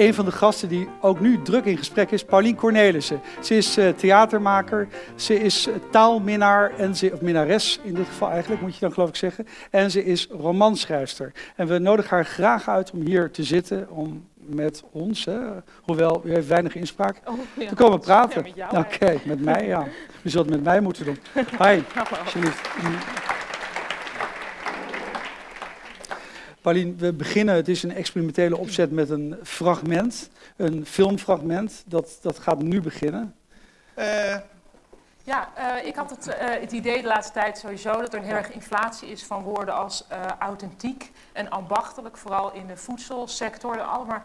een van de gasten die ook nu druk in gesprek is, Paulien Cornelissen. Ze is uh, theatermaker, ze is taalminnaar, en ze, of minnares in dit geval eigenlijk, moet je dan geloof ik zeggen. En ze is romanschrijfster. En we nodigen haar graag uit om hier te zitten, om met ons, hè, hoewel u heeft weinig inspraak, oh, ja. te komen praten. Ja, Oké, met mij, ja. U zult het met mij moeten doen. Hi, alsjeblieft. Paulien, we beginnen, het is een experimentele opzet met een fragment, een filmfragment. Dat, dat gaat nu beginnen. Uh. Ja, uh, ik had het, uh, het, idee de laatste tijd sowieso dat er een heel erg inflatie is van woorden als authentiek en ambachtelijk, vooral in de voedselsector. Allemaal.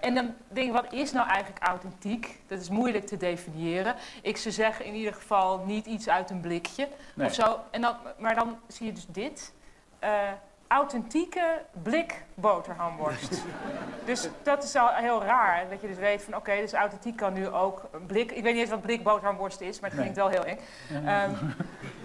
en dan denk ik, wat is nou eigenlijk authentiek? Dat is moeilijk te definiëren. Ik zou zeggen in ieder geval niet iets uit een blikje nee. of zo. En dan, maar dan zie je dus dit authentieke blik boterhamworst. dus dat is al heel raar. Dat je dus weet van oké, dus authentiek kan nu ook een blik. Ik weet niet eens wat blik boterhamworst is, maar het klinkt wel heel eng. Um,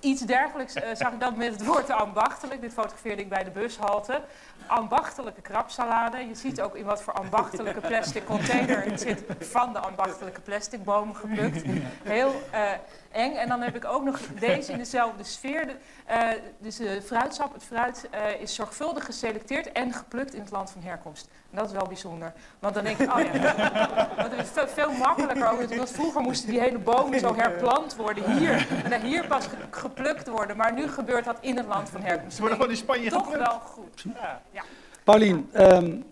iets dergelijks uh, zag ik dan met het woord ambachtelijk. Dit fotografeerde ik bij de bushalte. Ambachtelijke krabsalade. Je ziet ook in wat voor ambachtelijke plastic container het zit van de ambachtelijke plastic boom geplukt. Heel uh, eng. En dan heb ik ook nog deze in dezelfde sfeer. De, uh, dus de fruitsap, het fruit is zorgvuldig geselecteerd en geplukt in het land van herkomst. En dat is wel bijzonder. Want dan denk ik, oh ja, want het is veel, veel makkelijker ook. Want vroeger moesten die hele bomen zo herplant worden hier. En hier pas geplukt worden. Maar nu gebeurt dat in het land van herkomst. Ze worden gewoon in Spanje Toch wel goed. Ja. Paulien, um,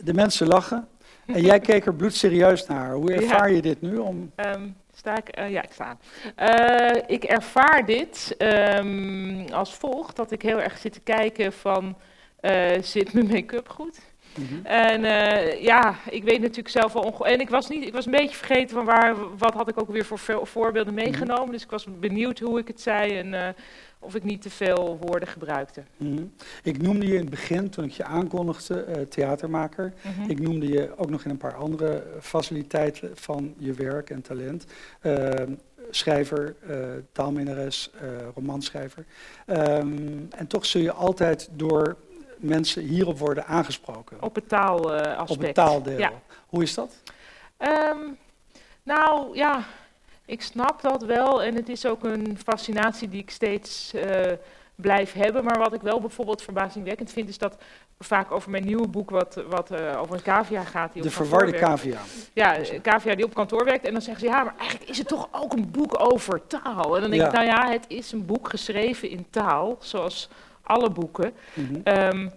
de mensen lachen. En jij keek er bloedserieus naar. Hoe ervaar je dit nu? Om... Um, Sta ik? Uh, ja, ik sta. Uh, ik ervaar dit um, als volgt, dat ik heel erg zit te kijken van, uh, zit mijn make-up goed? Mm -hmm. En ja, ik weet natuurlijk zelf wel onge En ik was, niet, ik was een beetje vergeten van waar, wat had ik ook weer voor voorbeelden mhm. meegenomen. Mm -hmm. Dus ik was benieuwd hoe ik het zei en of ik niet te veel woorden gebruikte. Mm -hmm. Ik noemde je in het begin, toen ik je aankondigde, uh, theatermaker. Ik noemde je ook nog in een paar andere faciliteiten van je werk en talent. Uh, schrijver, taalminnares, romanschrijver. Um, en toch zul je altijd door mensen hierop worden aangesproken. Op het taalaspect. Op het taaldeel. Ja. Hoe is dat? Um, nou, ja... Ik snap dat wel en het is ook een fascinatie die ik steeds uh, blijf hebben. Maar wat ik wel bijvoorbeeld verbazingwekkend vind, is dat vaak over mijn nieuwe boek, wat, wat uh, over een cavia gaat. Die de verwarde cavia. Ja, een cavia die op kantoor werkt. En dan zeggen ze, ja, maar eigenlijk is het toch ook een boek over taal. En dan denk ja. ik, nou ja, het is een boek geschreven in taal, zoals alle boeken. Mm -hmm. um,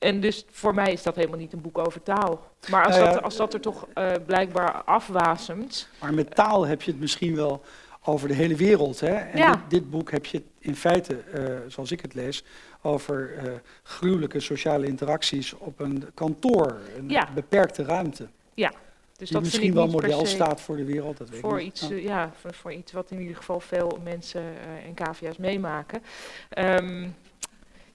en dus voor mij is dat helemaal niet een boek over taal. Maar als, dat, als dat er toch uh, blijkbaar afwasemt. Maar met taal heb je het misschien wel over de hele wereld. Hè? En ja. dit, dit, boek heb je in feite, uh, zoals ik het lees, over uh, gruwelijke sociale interacties op een kantoor. Een ja. beperkte ruimte. Ja. Dus die dat misschien wel model staat voor de wereld, dat weet voor ik iets, ja. ja voor, voor, iets wat in ieder geval veel mensen en cavia's meemaken. Um,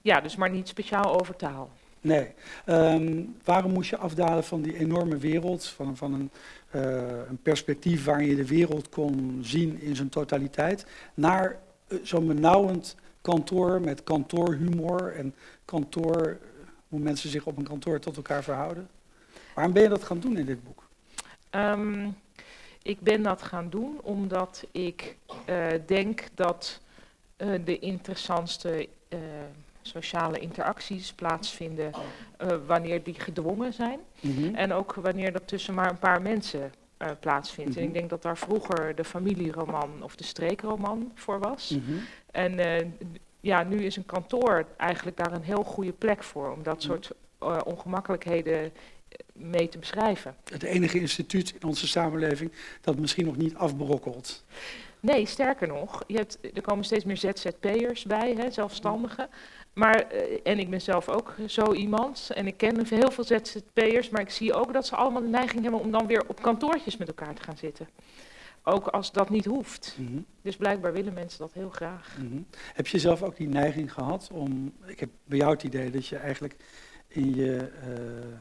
ja, dus maar niet speciaal over taal. Nee. Um, waarom moest je afdalen van die enorme wereld, van, van een, uh, een, perspectief waarin je de wereld kon zien in zijn totaliteit, naar uh, zo'n benauwend kantoor met kantoorhumor en kantoor, hoe mensen zich op een kantoor tot elkaar verhouden? Waarom ben je dat gaan doen in dit boek? Um, ik ben dat gaan doen omdat ik uh, denk dat de interessantste sociale interacties plaatsvinden uh, wanneer die gedwongen zijn. Mm -hmm. En ook wanneer dat tussen maar een paar mensen uh, plaatsvindt. Mm -hmm. En ik denk dat daar vroeger de familieroman of de streekroman voor was. Mm -hmm. En uh, ja, nu is een kantoor eigenlijk daar een heel goede plek voor om dat soort ongemakkelijkheden mee te beschrijven. Het enige instituut in onze samenleving dat misschien nog niet afbrokkelt. Nee, sterker nog, je hebt, er komen steeds meer ZZP'ers bij, hè, zelfstandigen. Maar, uh, en ik ben zelf ook zo iemand. En ik ken heel veel ZZP'ers, maar ik zie ook dat ze allemaal de neiging hebben om dan weer op kantoortjes met elkaar te gaan zitten. Ook als dat niet hoeft. Mm -hmm. Dus blijkbaar willen mensen dat heel graag. Mm -hmm. Heb je zelf ook die neiging gehad om. Ik heb bij jou het idee dat je eigenlijk in je uh,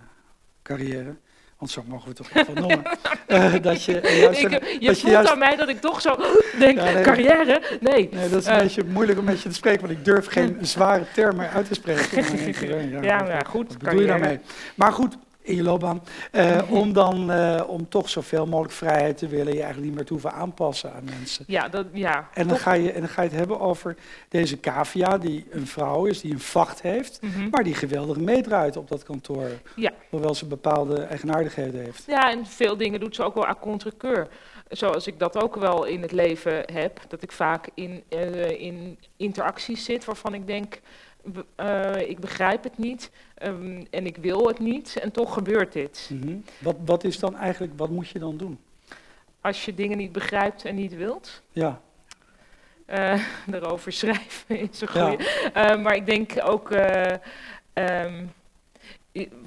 carrière want zo mogen we toch even noemen. uh, dat je, juist, ik, je dat voelt je juist, aan mij dat ik toch zo denk, ja, nee, carrière? Nee. nee. Dat is een uh, beetje moeilijk om met je te spreken, want ik durf geen zware termen uit te spreken. ja, ja, ja, goed. Wat bedoel je daarmee? Maar goed, in je loopbaan, eh, om dan eh, om toch zoveel mogelijk vrijheid te willen, je eigenlijk niet meer te hoeven aanpassen aan mensen. Ja, dat, ja. En dan, ga je, en dan ga je het hebben over deze cavia, die een vrouw is, die een vacht heeft, Mhm. maar die geweldig meedraait op dat kantoor. Ja. Hoewel ze bepaalde eigenaardigheden heeft. Ja, en veel dingen doet ze ook wel à contre-keur. Zoals ik dat ook wel in het leven heb. Dat ik vaak in, eh, in interacties zit waarvan ik denk, eh, ik begrijp het niet ehm, en ik wil het niet en toch gebeurt dit. Mhm. wat, wat is dan eigenlijk, wat moet je dan doen? Als je dingen niet begrijpt en niet wilt, Ja, eh daarover schrijven is een Ja. goeie. Eh, maar ik denk ook, eh, ehm,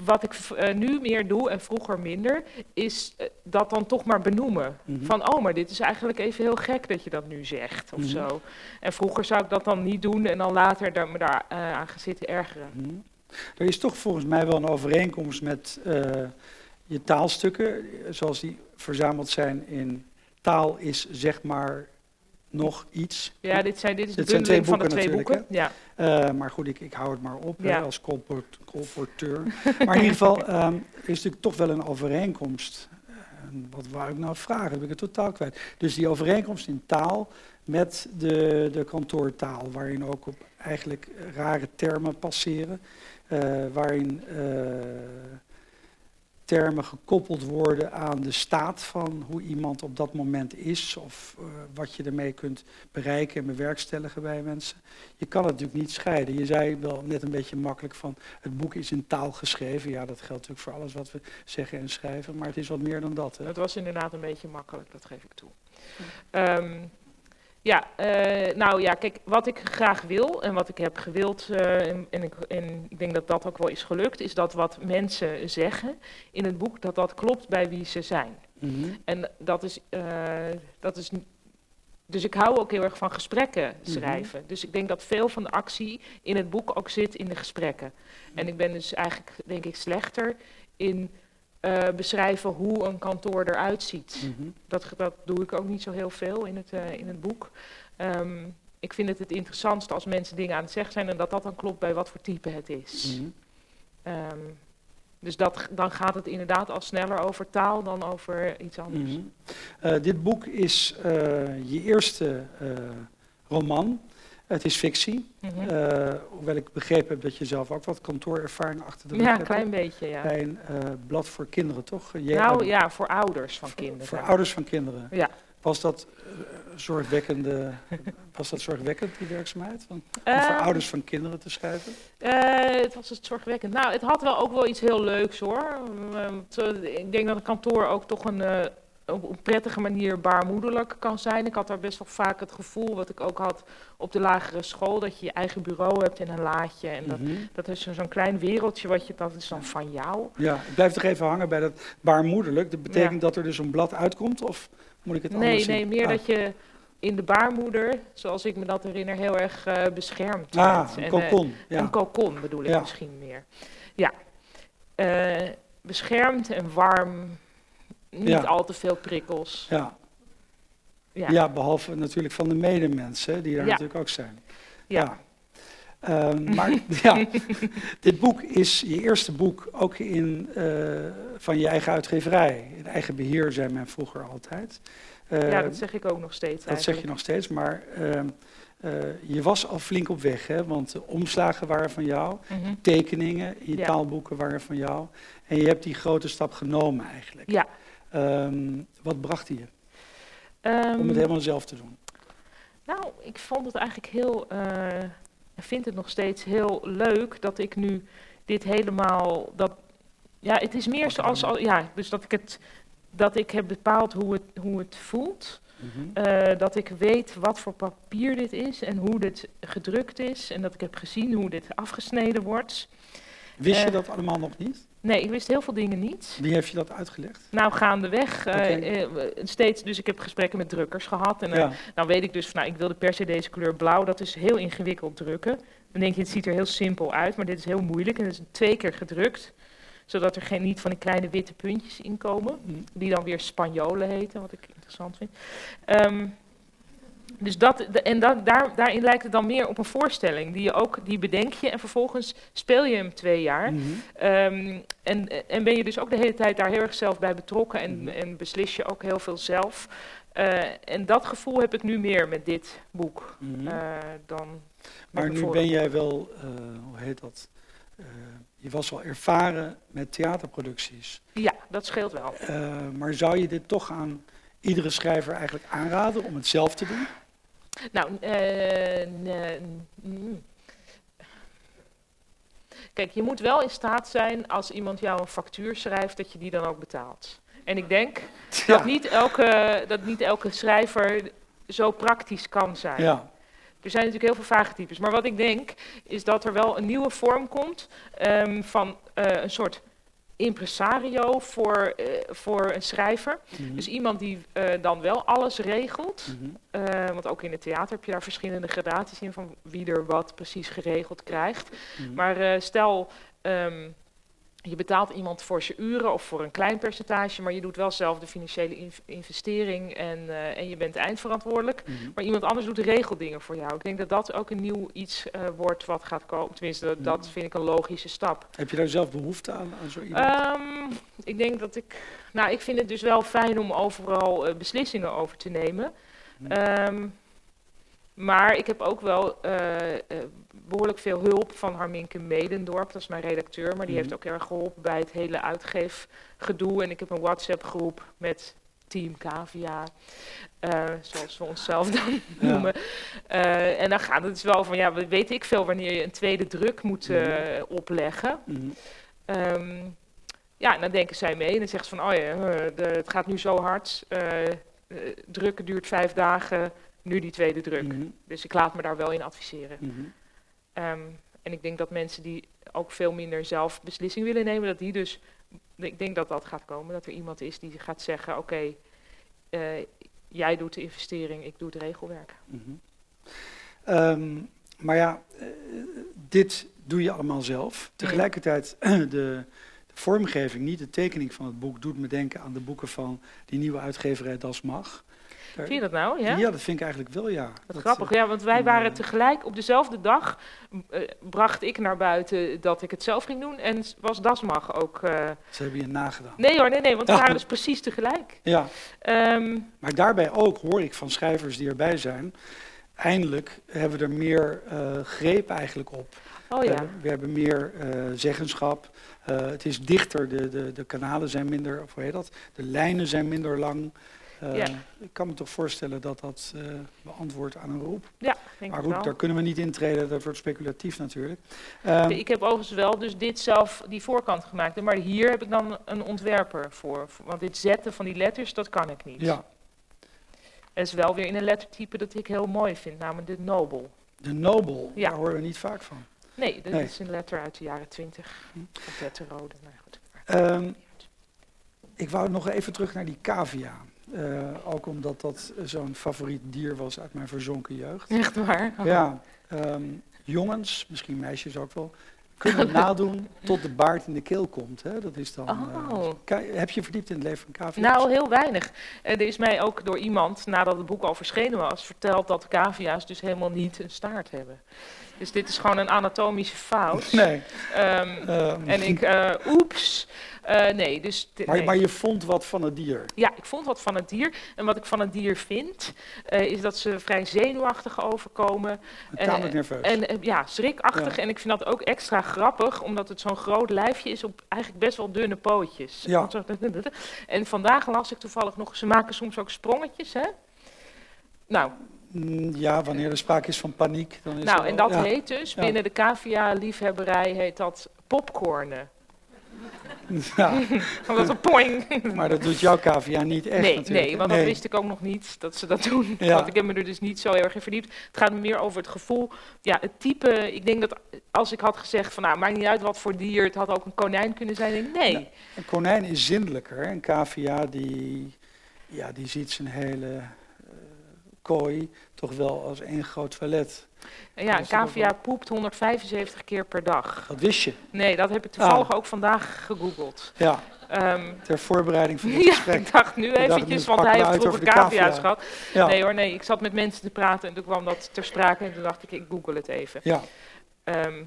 wat ik eh, nu meer doe en vroeger minder, is eh, dat dan toch maar benoemen. Mhm. Van, oh, maar dit is eigenlijk even heel gek dat je dat nu zegt, of Mhm. zo. En vroeger zou ik dat dan niet doen en dan later daar, me daar eh, aan gaan zitten ergeren. Mhm. Er is toch volgens mij wel een overeenkomst met je taalstukken, zoals die verzameld zijn in taal is zeg maar nog iets. Ja, dit, zijn, dit is de Dit zijn twee bundeling van de boeken twee natuurlijk, boeken. Ja. Eh, maar goed, ik, ik hou het maar op hè, als colport, colporteur. maar in ieder geval er is natuurlijk toch wel een overeenkomst. En wat wou ik nou vragen? Dat heb ik het totaal kwijt. Dus die overeenkomst in taal met de, de kantoortaal, waarin ook op eigenlijk rare termen passeren, eh, waarin eh, termen gekoppeld worden aan de staat van hoe iemand op dat moment is, of eh, wat je ermee kunt bereiken en bewerkstelligen bij mensen. Je kan het natuurlijk niet scheiden. Je zei wel net een beetje makkelijk van het boek is in taal geschreven. Ja, dat geldt natuurlijk voor alles wat we zeggen en schrijven, maar het is wat meer dan dat. Hè? Het was inderdaad een beetje makkelijk, dat geef ik toe. Ehm, ja, eh, nou ja, kijk, wat ik graag wil en wat ik heb gewild, eh, en, en, ik, en ik denk dat dat ook wel is gelukt, is dat wat mensen zeggen in het boek, dat dat klopt bij wie ze zijn. Mhm. En dat is, eh, dat is dus ik hou ook heel erg van gesprekken schrijven. Dus ik denk dat veel van de actie in het boek ook zit in de gesprekken. En ik ben dus eigenlijk, denk ik, slechter in eh, beschrijven hoe een kantoor eruit ziet. Mhm. Dat, dat doe ik ook niet zo heel veel in het, eh, in het boek. Ehm, ik vind het het interessantste als mensen dingen aan het zeggen zijn en dat dat dan klopt bij wat voor type het is. Mhm. Ehm, dus dat, dan gaat het inderdaad al sneller over taal dan over iets anders. Mhm. Eh, dit boek is je eerste roman. Het is fictie. Mhm. Eh, hoewel ik begrepen heb dat je zelf ook wat kantoorervaring achter de rug ja, een hebt. klein beetje, ja. Bij een eh, blad voor kinderen, toch? Nou ja, voor ouders van voor, kinderen. Voor ouders van kinderen. Ja. Was dat eh, zorgwekkende, was dat zorgwekkend, die werkzaamheid? Van, om Eh, voor ouders van kinderen te schrijven? het was het zorgwekkend. Nou, het had wel ook wel iets heel leuks hoor. Ehm, zo- ik denk dat een kantoor ook toch een, op een prettige manier baarmoederlijk kan zijn. Ik had daar best wel vaak het gevoel, wat ik ook had op de lagere school, dat je je eigen bureau hebt en een laadje. En dat, Mhm. dat is zo- zo'n klein wereldje, wat je, dat is dan van jou. Ja, ik blijf toch even hangen bij dat baarmoederlijk. Dat betekent Ja. dat er dus een blad uitkomt? Of moet ik het Nee, anders zien? nee, meer Ah. dat je in de baarmoeder, zoals ik me dat herinner, heel erg eh, beschermd Ah, bent. een En, eh, kokon. ja. Een kokon bedoel ik Ja. misschien meer. Ja. Eh, beschermd en warm. Niet Ja. al te veel prikkels. Ja. Ja. Ja. behalve natuurlijk van de medemensen, die er Ja. natuurlijk ook zijn. Ja. Ehm, maar ja, dit boek is je eerste boek ook in, eh, van je eigen uitgeverij. In eigen beheer zei men vroeger altijd. Eh, Ja, dat zeg ik ook nog steeds. dat zeg je nog steeds, maar ehm, eh, je was al flink op weg, hè? want de omslagen waren van jou, Mhm. tekeningen in je Ja. taalboeken waren van jou. En je hebt die grote stap genomen eigenlijk. Ja. Ehm, wat bracht die je Ehm, om het helemaal zelf te doen? Nou, ik vond het eigenlijk heel. eh, vind het nog steeds heel leuk dat ik nu dit helemaal. Dat, ja, het is meer zoals. Al, ja, dus dat ik het. Dat ik heb bepaald hoe het, hoe het voelt. Mhm. Eh, dat ik weet wat voor papier dit is en hoe dit gedrukt is. En dat ik heb gezien hoe dit afgesneden wordt. Wist je eh, dat allemaal nog niet? Nee, ik wist heel veel dingen niet. Wie heeft je dat uitgelegd? Nou, gaandeweg eh, eh, steeds. Dus ik heb gesprekken met drukkers gehad. En eh, Ja. dan weet ik dus van, nou, ik wilde per se deze kleur blauw. Dat is heel ingewikkeld drukken. Dan denk je, het ziet er heel simpel uit, maar dit is heel moeilijk. En het is twee keer gedrukt, zodat er geen, niet van die kleine witte puntjes in komen. Mhm. Die dan weer spanjolen heten, wat ik interessant vind. Ehm, Dus dat, en dat, daar, daarin lijkt het dan meer op een voorstelling. Die, je ook, die bedenk je en vervolgens speel je hem twee jaar. Mhm. Ehm, en, en ben je dus ook de hele tijd daar heel erg zelf bij betrokken en, Mhm. en beslis je ook heel veel zelf. Eh, en dat gevoel heb ik nu meer met dit boek eh, dan. maar nu ben jij wel, eh, hoe heet dat? Je was wel ervaren met theaterproducties. Ja, dat scheelt wel. Maar zou je dit toch aan iedere schrijver eigenlijk aanraden om het zelf te doen? Nou, mm. kijk, je moet wel in staat zijn als iemand jou een factuur schrijft, dat je die dan ook betaalt. En ik denk dat, niet elke, dat niet elke schrijver zo praktisch kan zijn. ja. Er zijn natuurlijk heel veel vage types. Maar wat ik denk, is dat er wel een nieuwe vorm komt ehm, van eh, een soort impresario voor, eh, voor een schrijver. Mhm. Dus iemand die eh, dan wel alles regelt. Mhm. Eh, want ook in het theater heb je daar verschillende gradaties in van wie er wat precies geregeld krijgt. Mhm. Maar stel, ehm, je betaalt iemand voor zijn uren of voor een klein percentage, maar je doet wel zelf de financiële inv- investering en, eh, en je bent eindverantwoordelijk. Mhm. Maar iemand anders doet de regeldingen voor jou. Ik denk dat dat ook een nieuw iets eh, wordt wat gaat komen. Tenminste, dat, dat vind ik een logische stap. Heb je daar zelf behoefte aan, aan zo iemand? Ehm, ik denk dat ik. Nou, ik vind het dus wel fijn om overal eh, beslissingen over te nemen. Mhm. Ehm, maar ik heb ook wel eh, eh, behoorlijk veel hulp van Harminke Medendorp, dat is mijn redacteur. Maar die Mhm. heeft ook erg geholpen bij het hele uitgeefgedoe. En ik heb een WhatsApp-groep met Team Cavia, eh, zoals we onszelf dan Ja. noemen. En dan gaat het dus wel van, ja, weet ik veel wanneer je een tweede druk moet eh, opleggen. Mhm. Ehm, ja, en dan denken zij mee en dan zegt ze van, oh ja, de, het gaat nu zo hard. drukken duurt vijf dagen, nu die tweede druk. Mhm. Dus ik laat me daar wel in adviseren. Mhm. Ehm, en ik denk dat mensen die ook veel minder zelf beslissing willen nemen, dat die dus, ik denk dat dat gaat komen, dat er iemand is die gaat zeggen, oké, eh, jij doet de investering, ik doe het regelwerk. Mhm. Ehm, maar ja, eh, dit doe je allemaal zelf. Tegelijkertijd, de, de vormgeving, niet de tekening van het boek, doet me denken aan de boeken van die nieuwe uitgeverij Das Mag. Daar- Vind je dat nou? Ja? Ja, dat vind ik eigenlijk wel, ja. Wat Dat, grappig, eh, ja, want wij en, waren eh, tegelijk op dezelfde dag. eh, bracht ik naar buiten dat ik het zelf ging doen en was Dasmag ook. eh, Ze hebben je nagedaan. nee hoor, nee, nee, want we waren dus precies tegelijk. Ja, Ehm, maar daarbij ook hoor ik van schrijvers die erbij zijn. Eindelijk hebben we er meer eh, greep eigenlijk op. oh We ja, hebben- we hebben meer eh, zeggenschap. Eh, het is dichter, de, de, de kanalen zijn minder, of hoe heet dat? De lijnen zijn minder lang. Eh, Ja. Ik kan me toch voorstellen dat dat eh, beantwoordt aan een roep. ja, denk maar goed, wel. daar kunnen we niet intreden, dat wordt speculatief natuurlijk. Ehm, Ik heb overigens wel dus dit zelf, die voorkant gemaakt. Maar hier heb ik dan een ontwerper voor. Want dit zetten van die letters, dat kan ik niet. ja, Het is wel weer in een lettertype dat ik heel mooi vind, namelijk de Nobel. de Nobel, Ja. daar horen we niet vaak van. Nee, dat Nee. is een letter uit de jaren twintig. Hm. Of letterrode, maar goed. Ehm, ik wou nog even terug naar die cavia. Eh, ook omdat dat zo'n favoriet dier was uit mijn verzonken jeugd. Echt waar? Ja, ehm, jongens, misschien meisjes ook wel, kunnen nadoen tot de baard in de keel komt. Hè? Dat is dan, eh, Oh. Heb je verdiept in het leven van cavia's? Nou, heel weinig. Eh, er is mij ook door iemand, nadat het boek al verschenen was, verteld dat cavia's dus helemaal niet een staart hebben. Dus dit is gewoon een anatomische fout. nee. Ehm, ehm, en ik, oeps. Eh, nee, dus... maar, je vond wat van het dier. Ja, ik vond wat van het dier. En wat ik van het dier vind, eh, is dat ze vrij zenuwachtig overkomen. Tamelijk Eh, nerveus. En ja, schrikachtig. Ja. En ik vind dat ook extra grappig, omdat het zo'n groot lijfje is op eigenlijk best wel dunne pootjes. Ja. En vandaag las ik toevallig nog, ze maken soms ook sprongetjes, hè? Nou, Mm, ja, wanneer er sprake is van paniek, dan is nou en dat ja. heet dus, binnen de cavia-liefhebberij heet dat popcornen. Ja, Omdat een poing. maar dat doet jouw cavia niet echt nee, natuurlijk. nee, want dat wist ik ook nog niet, dat ze dat doen. Ja. Want ik heb me er dus niet zo heel erg in verdiept. Het gaat me meer over het gevoel, ja, het type. Ik denk dat als ik had gezegd van, nou, maakt niet uit wat voor dier, het had ook een konijn kunnen zijn. denk ik, nee. Ja. Een konijn is zindelijker. Een cavia die, ja, die ziet zijn hele kooi toch wel als één groot toilet. Ja, een cavia poept 175 keer per dag. Dat wist je. Nee, dat heb ik toevallig Ah. ook vandaag gegoogeld. Ja, Ehm, ter voorbereiding van dit ja, gesprek. ik dacht nu eventjes, want hij heeft vroeger cavia's cavia. gehad. Ja, Nee hoor, nee, ik zat met mensen te praten en toen kwam dat ter sprake en toen dacht ik, ik google het even. ja, Ehm,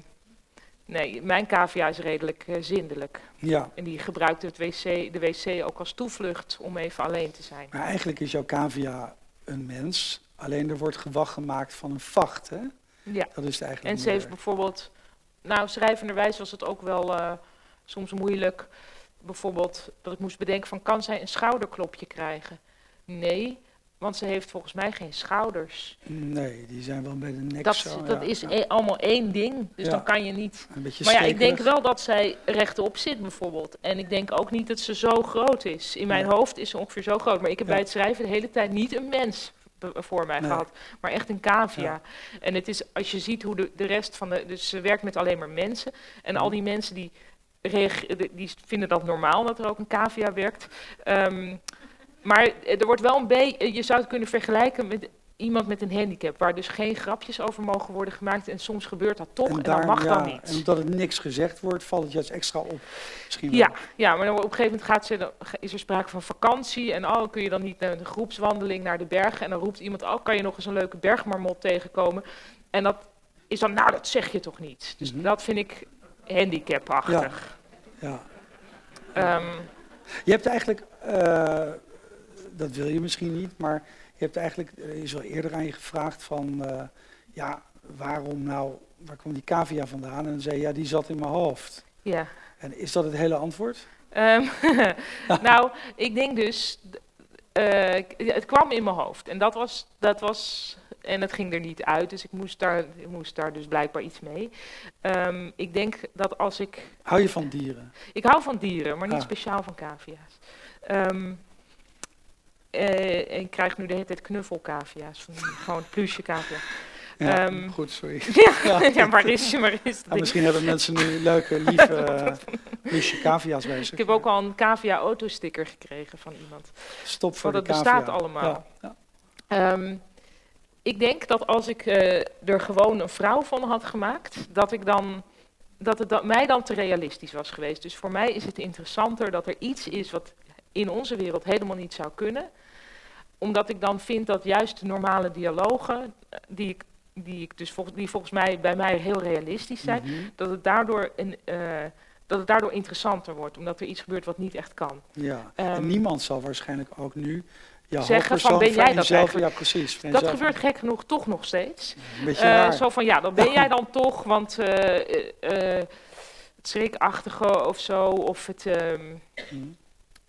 nee, mijn cavia is redelijk eh, zindelijk. ja. En die gebruikt het wc, de wc ook als toevlucht om even alleen te zijn. Maar eigenlijk is jouw cavia een mens. Alleen er wordt gewacht gemaakt van een vacht, hè? Ja. Dat is eigenlijk. En ze heeft bijvoorbeeld, nou schrijvenderwijs was het ook wel eh, soms moeilijk. Bijvoorbeeld dat ik moest bedenken van kan zij een schouderklopje krijgen? Nee, want ze heeft volgens mij geen schouders. Nee, die zijn wel bij de nek Dat, zo. dat ja, is ja. e- allemaal één ding, dus Ja. dan kan je niet. Een beetje Maar ja, ik denk wel dat zij rechtop zit bijvoorbeeld. En ik denk ook niet dat ze zo groot is. In mijn hoofd is ze ongeveer zo groot. Maar ik heb bij het schrijven de hele tijd niet een mens voor mij Nee. gehad, maar echt een cavia. En het is, als je ziet hoe de, de rest van de... Dus ze werkt met alleen maar mensen. En al die mensen die, die- vinden dat normaal dat er ook een cavia werkt. Ehm, maar er wordt wel een beetje... Je zou het kunnen vergelijken met iemand met een handicap... waar dus geen grapjes over mogen worden gemaakt. En soms gebeurt dat toch en, daar- dan mag ja, dat niet. En omdat het niks gezegd wordt, valt het juist extra op. Misschien wel. Ja, ja, maar dan op een gegeven moment gaat ze, dan is er sprake van vakantie. En oh, kun je dan niet naar de groepswandeling naar de bergen? En dan roept iemand, oh, kan je nog eens een leuke bergmarmot tegenkomen? En dat is dan, nou, dat zeg je toch niet? Dus Mhm. dat vind ik handicapachtig. ja. Ehm, Je hebt eigenlijk, eh, dat wil je misschien niet, maar je hebt eigenlijk, er is wel eerder aan je gevraagd van, eh, ja, waarom nou, waar kwam die cavia vandaan? En dan zei je, ja, die zat in mijn hoofd. ja. En is dat het hele antwoord? Ehm, nou, ik denk dus, eh, het kwam in mijn hoofd. En dat was, dat was, en het ging er niet uit, dus ik moest daar, ik moest daar dus blijkbaar iets mee. Ehm, ik denk dat als ik Hou je van dieren? Ik hou van dieren, maar niet Ah. speciaal van cavia's. Ehm, eh, en ik krijg nu de hele tijd die gewoon plusje cavia. Ja, Ehm, goed, sorry. Ja, ja, waar is je, waar is dat Ja, misschien hebben mensen nu leuke, lieve, uh, lieve cavia's bij zich. Ik heb ook al een cavia autosticker gekregen van iemand. Stop voor Want de cavia. bestaat allemaal. Ehm, ik denk dat als ik eh, er gewoon een vrouw van had gemaakt, dat ik dan dat het dan, mij dan te realistisch was geweest. Dus voor mij is het interessanter dat er iets is wat in onze wereld helemaal niet zou kunnen. Omdat ik dan vind dat juist de normale dialogen, eh, die, ik, die, ik dus volgens, die volgens mij bij mij heel realistisch zijn, Mhm. dat, het daardoor een, eh, dat het daardoor interessanter wordt. Omdat er iets gebeurt wat niet echt kan. Ja, Ehm, en niemand zal waarschijnlijk ook nu jouw Zeggen van, ben jij dat eigenlijk? Ja, precies. Dat gebeurt gek genoeg toch nog steeds. Een beetje raar. zo van, ja, dan ben jij dan toch, want het schrikachtige of zo, of het... ehm, Mhm.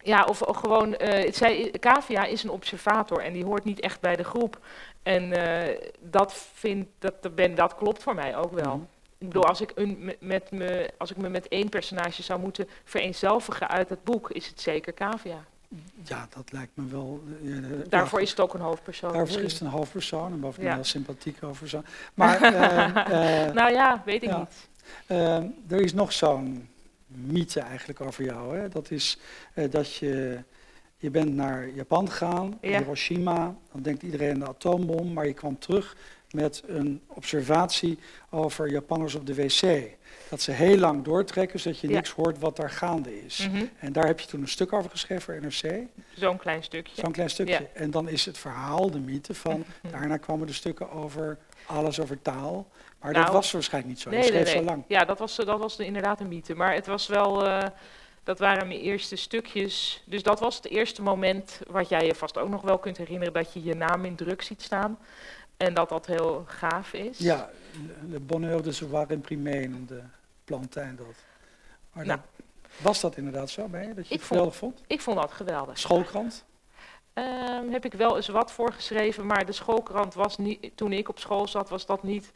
Ja, of gewoon, het zei, Cavia is een observator en die hoort niet echt bij de groep. En eh, dat, vind, dat, ben, dat klopt voor mij ook wel. Mhm. Ik bedoel, als ik, een, me- met me, als ik me met één personage zou moeten vereenzelvigen uit het boek, is het zeker Cavia. Ja, dat lijkt me wel... eh, Daarvoor ja, is het ook een hoofdpersoon. Daarvoor misschien. is het een hoofdpersoon en bovendien Ja. een heel sympathieke hoofdpersoon. Maar eh, eh, Nou ja, weet ik niet. eh, er is nog zo'n mythe eigenlijk over jou. Hè? Dat is eh, dat je... Je bent naar Japan gegaan, Ja. Hiroshima, dan denkt iedereen aan de atoombom, maar je kwam terug met een observatie over Japanners op de wc. Dat ze heel lang doortrekken, zodat je Ja. niks hoort wat daar gaande is. Mhm. En daar heb je toen een stuk over geschreven voor NRC, Zo'n klein stukje. zo'n klein stukje. Ja. En dan is het verhaal, de mythe van, Mhm. daarna kwamen de stukken over alles over taal. Maar Nou, dat was waarschijnlijk niet zo, je Nee, nee, schreef nee. zo lang. Ja, dat was, dat was inderdaad een mythe. Maar het was wel, eh, dat waren mijn eerste stukjes. Dus dat was het eerste moment wat jij je vast ook nog wel kunt herinneren, dat je je naam in druk ziet staan. En dat dat heel gaaf is. Ja, de bonheur de savoir imprimé noemde Plantijn dat. Maar Nou. dat, was dat inderdaad zo bij je, dat je Ik het vond- geweldig vond? Ik vond dat geweldig. Schoolkrant? Ehm, heb ik wel eens wat voor geschreven, maar de schoolkrant was niet, toen ik op school zat, was dat niet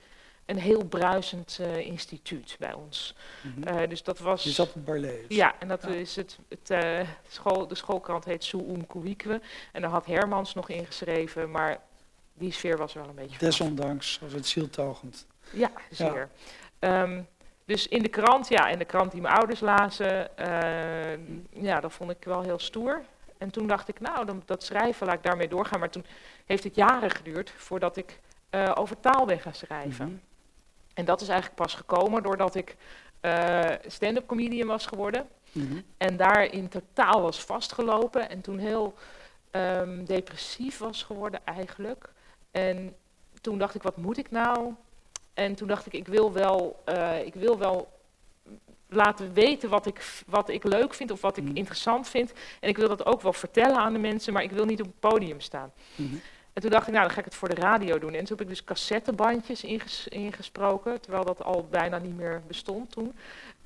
een heel bruisend eh, instituut bij ons. Mhm. Eh, dus dat was. je zat op Barlees. Ja, en dat Ja. is het, het eh, school, de schoolkrant heet Soeum Kuikwe. En daar had Hermans nog ingeschreven, maar die sfeer was er wel een beetje. Desondanks was het zieltogend. Ja, zeer. Ehm, dus in de krant, ja, in de krant die mijn ouders lazen, eh, ja, dat vond ik wel heel stoer. En toen dacht ik, nou, dan, dat schrijven, laat ik daarmee doorgaan. Maar toen heeft het jaren geduurd voordat ik eh, over taal ben gaan schrijven. Mhm. En dat is eigenlijk pas gekomen doordat ik eh, stand-up comedian was geworden. Mhm. En daarin totaal was vastgelopen. En toen heel ehm, depressief was geworden eigenlijk. En toen dacht ik, wat moet ik nou? En toen dacht ik, ik wil wel, eh, ik wil wel laten weten wat ik, wat ik leuk vind of wat ik Mhm. interessant vind. En ik wil dat ook wel vertellen aan de mensen, maar ik wil niet op het podium staan. Mhm. En toen dacht ik, nou, dan ga ik het voor de radio doen. En toen heb ik dus cassettebandjes inges- ingesproken, terwijl dat al bijna niet meer bestond toen.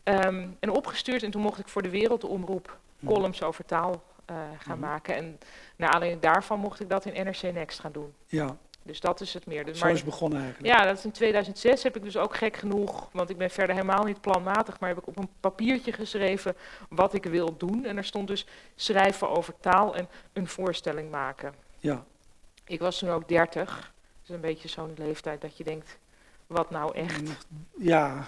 Ehm, en opgestuurd en toen mocht ik voor de Wereldomroep Mhm. columns over taal eh, gaan maken. En naar aanleiding daarvan mocht ik dat in NRC Next gaan doen. Ja, Dus dat is het meer. Dus, zo maar- is begonnen eigenlijk. ja, dat is in 2006 heb ik dus ook gek genoeg, want ik ben verder helemaal niet planmatig, maar heb ik op een papiertje geschreven wat ik wil doen. En er stond dus schrijven over taal en een voorstelling maken. Ja. Ik was toen ook 30, dus een beetje zo'n leeftijd dat je denkt, wat nou echt? Ja.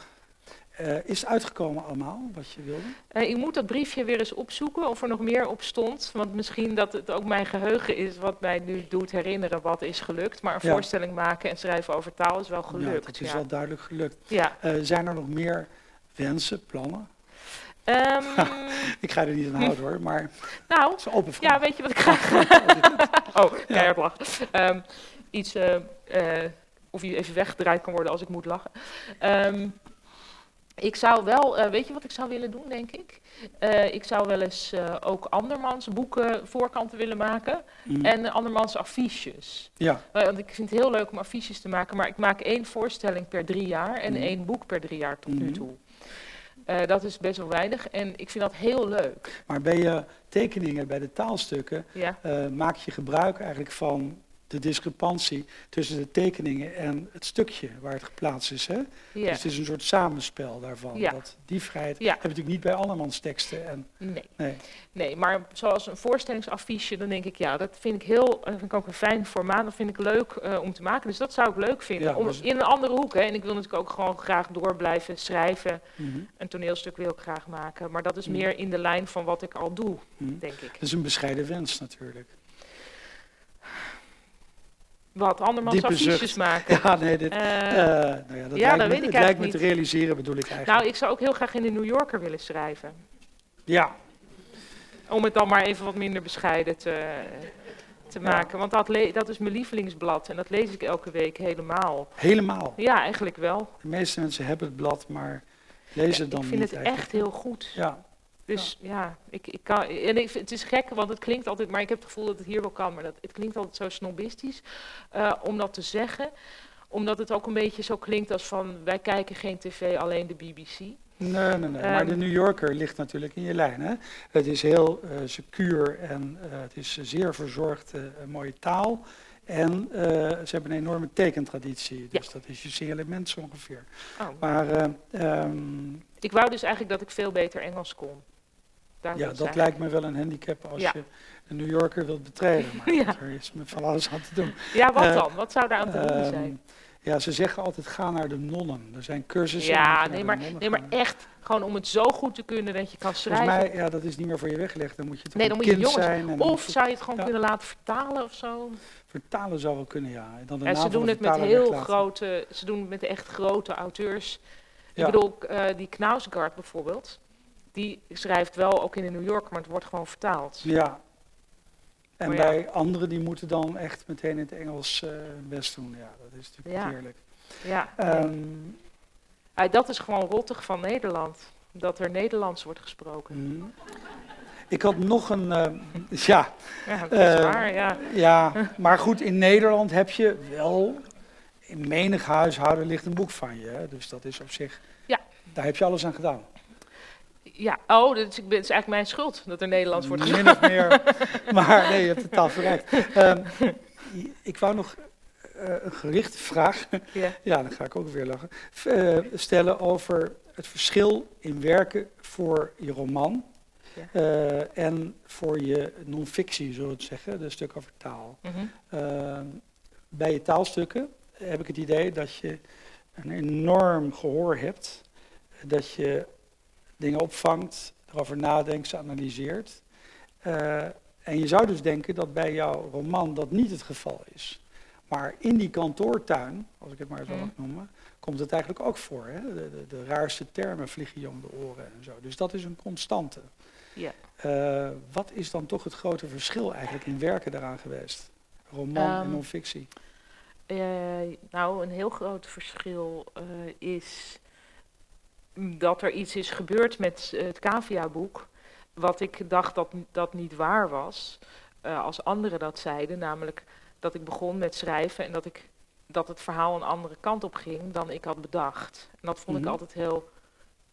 Eh, is het uitgekomen allemaal, wat je wilde? Eh, ik moet dat briefje weer eens opzoeken of er nog meer op stond, want misschien dat het ook mijn geheugen is wat mij nu doet herinneren wat is gelukt. Maar een Ja. voorstelling maken en schrijven over taal is wel Ja, gelukt. dat is ja. wel duidelijk gelukt. Ja. Eh, zijn er nog meer wensen, plannen? Ehm, Ik ga er niet aan houden hoor, maar nou, het is een open vraag. Ja, weet je wat ik graag... oh, keihard lachen. Ehm, iets, of je even weggedraaid kan worden als ik moet lachen. Ehm, ik zou wel, eh, weet je wat ik zou willen doen, denk ik? Eh, ik zou wel eens eh, ook andermans boeken voorkanten willen maken. Mhm. En andermans affiches. Ja, Want ik vind het heel leuk om affiches te maken, maar ik maak één voorstelling per drie jaar en Mhm. één boek per drie jaar tot nu Mhm. toe. Dat is best wel weinig en ik vind dat heel leuk. maar bij je tekeningen, bij de taalstukken, Ja. maak je gebruik eigenlijk van de discrepantie tussen de tekeningen en het stukje waar het geplaatst is. Hè? Ja. Dus het is een soort samenspel daarvan. Ja. Dat, die vrijheid Ja. heb je natuurlijk niet bij andermans teksten. En, Nee. nee. Nee, maar zoals een voorstellingsaffiche, dan denk ik, ja, dat vind ik heel, dat vind ik ook een fijn formaat, dat vind ik leuk eh, om te maken. Dus dat zou ik leuk vinden, om, in een andere hoek. Hè. En ik wil natuurlijk ook gewoon graag door blijven schrijven. Mhm. Een toneelstuk wil ik graag maken, maar dat is Mhm. meer in de lijn van wat ik al doe, Mhm. denk ik. Dat is een bescheiden wens natuurlijk. Wat, andermans Diepe affiches zucht. maken. Ja, nee, dit, Eh, eh, nou ja, dat ja, lijkt dat me, weet ik het lijkt me te niet. realiseren bedoel ik eigenlijk. nou, ik zou ook heel graag in de New Yorker willen schrijven. ja, Om het dan maar even wat minder bescheiden te, te Ja. maken. Want dat, dat is mijn lievelingsblad en dat lees ik elke week helemaal. helemaal. Ja, eigenlijk wel. De meeste mensen hebben het blad, maar lezen het dan ik vind niet het eigenlijk. echt heel goed. Ja, Dus ja, ik, ik kan, en ik, het is gek, want het klinkt altijd, maar ik heb het gevoel dat het hier wel kan, maar dat, het klinkt altijd zo snobistisch eh, om dat te zeggen. Omdat het ook een beetje zo klinkt als van, wij kijken geen tv, alleen de BBC. nee, nee, nee. maar Ehm. de New Yorker ligt natuurlijk in je lijn. Hè? Het is heel eh, secuur en eh, het is zeer verzorgd, mooie taal. En ze hebben een enorme tekentraditie, dus dat is je signalement zo ongeveer. Oh. Maar eh, ehm, Ik wou dus eigenlijk dat ik veel beter Engels kon. Daar ja, dat lijkt me wel een handicap als Ja. je de New Yorker wilt betreden. Maar Ja. er is met van alles aan te doen. Ja, wat Eh, dan? Wat zou daar aan te doen Ehm, zijn? Ja, ze zeggen altijd ga naar de nonnen. Er zijn cursussen. Ja, nee maar, nee, maar echt gewoon om het zo goed te kunnen dat je kan schrijven. Volgens mij, ja, dat is niet meer voor je weggelegd. Dan moet je toch Nee, een dan moet je kind jongens- zijn. En Of zou je het gewoon Ja. kunnen laten vertalen of zo? vertalen zou wel kunnen, ja. En dan de En ze doen het met heel weglaten. grote, ze doen het met echt grote auteurs. Ja. Ik bedoel, eh, die Knausgaard bijvoorbeeld, die schrijft wel ook in de New Yorker, maar het wordt gewoon vertaald. Ja. En ja. bij anderen die moeten dan echt meteen in het Engels eh best doen. Ja, dat is natuurlijk Ja. heerlijk. Ja, Ehm, Ah, dat is gewoon rottig van Nederland, dat er Nederlands wordt gesproken. mhm. Ik had nog een, eh, ja, Ja, dat is Eh, waar, ja. ja, maar goed, in Nederland heb je wel, in menig huishouden ligt een boek van je. Hè? Dus dat is op zich, Ja. daar heb je alles aan gedaan. Ja, oh, ik ben- het is eigenlijk mijn schuld dat er Nederlands wordt Min of meer. Maar nee, je hebt het taal verrijkt. Ehm, ik wou nog eh, een gerichte vraag, Ja. ja, dan ga ik ook weer lachen, eh, stellen over het verschil in werken voor je roman eh, en voor je non-fictie, zullen we het zeggen, de stuk over taal. Mhm. Ehm, bij je taalstukken heb ik het idee dat je een enorm gehoor hebt, dat je dingen opvangt, erover nadenkt, ze analyseert. Eh, En je zou dus denken dat bij jouw roman dat niet het geval is. Maar in die kantoortuin, als ik het maar zo Mm. mag noemen, komt het eigenlijk ook voor. Hè? De, de, de raarste termen vliegen je om de oren en zo. Dus dat is een constante. Ja. Eh, wat is dan toch het grote verschil eigenlijk in werken daaraan geweest? Roman en Ehm, non-fictie. Eh, nou, een heel groot verschil is dat er iets is gebeurd met eh, het Cavia-boek, wat ik dacht dat dat niet waar was, eh, als anderen dat zeiden, namelijk dat ik begon met schrijven en dat, ik, dat het verhaal een andere kant op ging dan ik had bedacht. En dat vond Mhm. ik altijd heel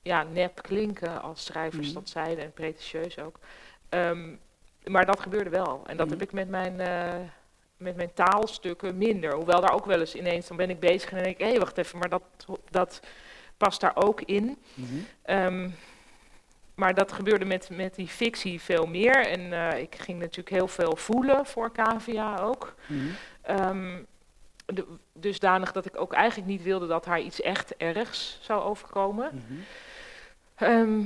ja, nep klinken als schrijvers Mhm. dat zeiden en pretentieus ook. Ehm, maar dat gebeurde wel. En dat Mhm. heb ik met mijn, eh, met mijn taalstukken minder. Hoewel daar ook wel eens ineens, dan ben ik bezig en denk ik, hé, wacht even, maar dat, dat past daar ook in. Mhm. Ehm, maar dat gebeurde met, met die fictie veel meer. En eh, ik ging natuurlijk heel veel voelen voor Cavia ook. Ehm, de, dusdanig dat ik ook eigenlijk niet wilde dat haar iets echt ergs zou overkomen. Mhm. Ehm,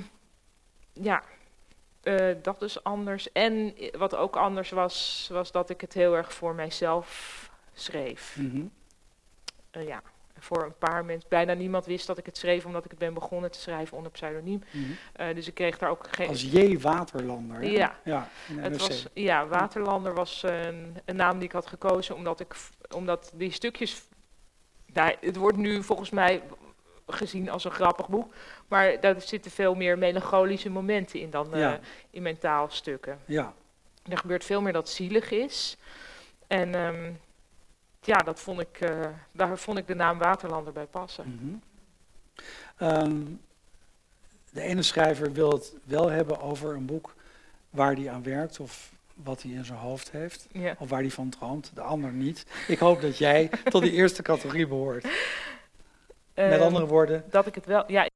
ja, eh, dat is anders. En wat ook anders was, was dat ik het heel erg voor mijzelf schreef. Mhm. Eh, ja, voor een paar mensen. Bijna niemand wist dat ik het schreef, omdat ik het ben begonnen te schrijven onder pseudoniem. Mhm. Eh, dus ik kreeg daar ook geen. Als J. Waterlander. hè? Ja. Het was, ja, Waterlander was een, een naam die ik had gekozen omdat, ik, omdat die stukjes. Nou, het wordt nu volgens mij gezien als een grappig boek, maar daar zitten veel meer melancholische momenten in dan eh, in mijn taalstukken. Ja. Er gebeurt veel meer dat zielig is. En ehm, ja, dat vond ik, eh, daar vond ik de naam Waterlander bij passen. Mhm. Ehm, de ene schrijver wil het wel hebben over een boek waar hij aan werkt of wat hij in zijn hoofd heeft. Ja. Of waar hij van droomt, de ander niet. Ik hoop dat jij tot die eerste categorie behoort. Met Ehm, andere woorden, Dat ik het wel. Ja,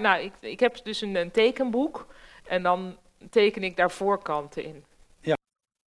nou, ik, ik heb dus een, een tekenboek. En dan teken ik daar voorkanten in.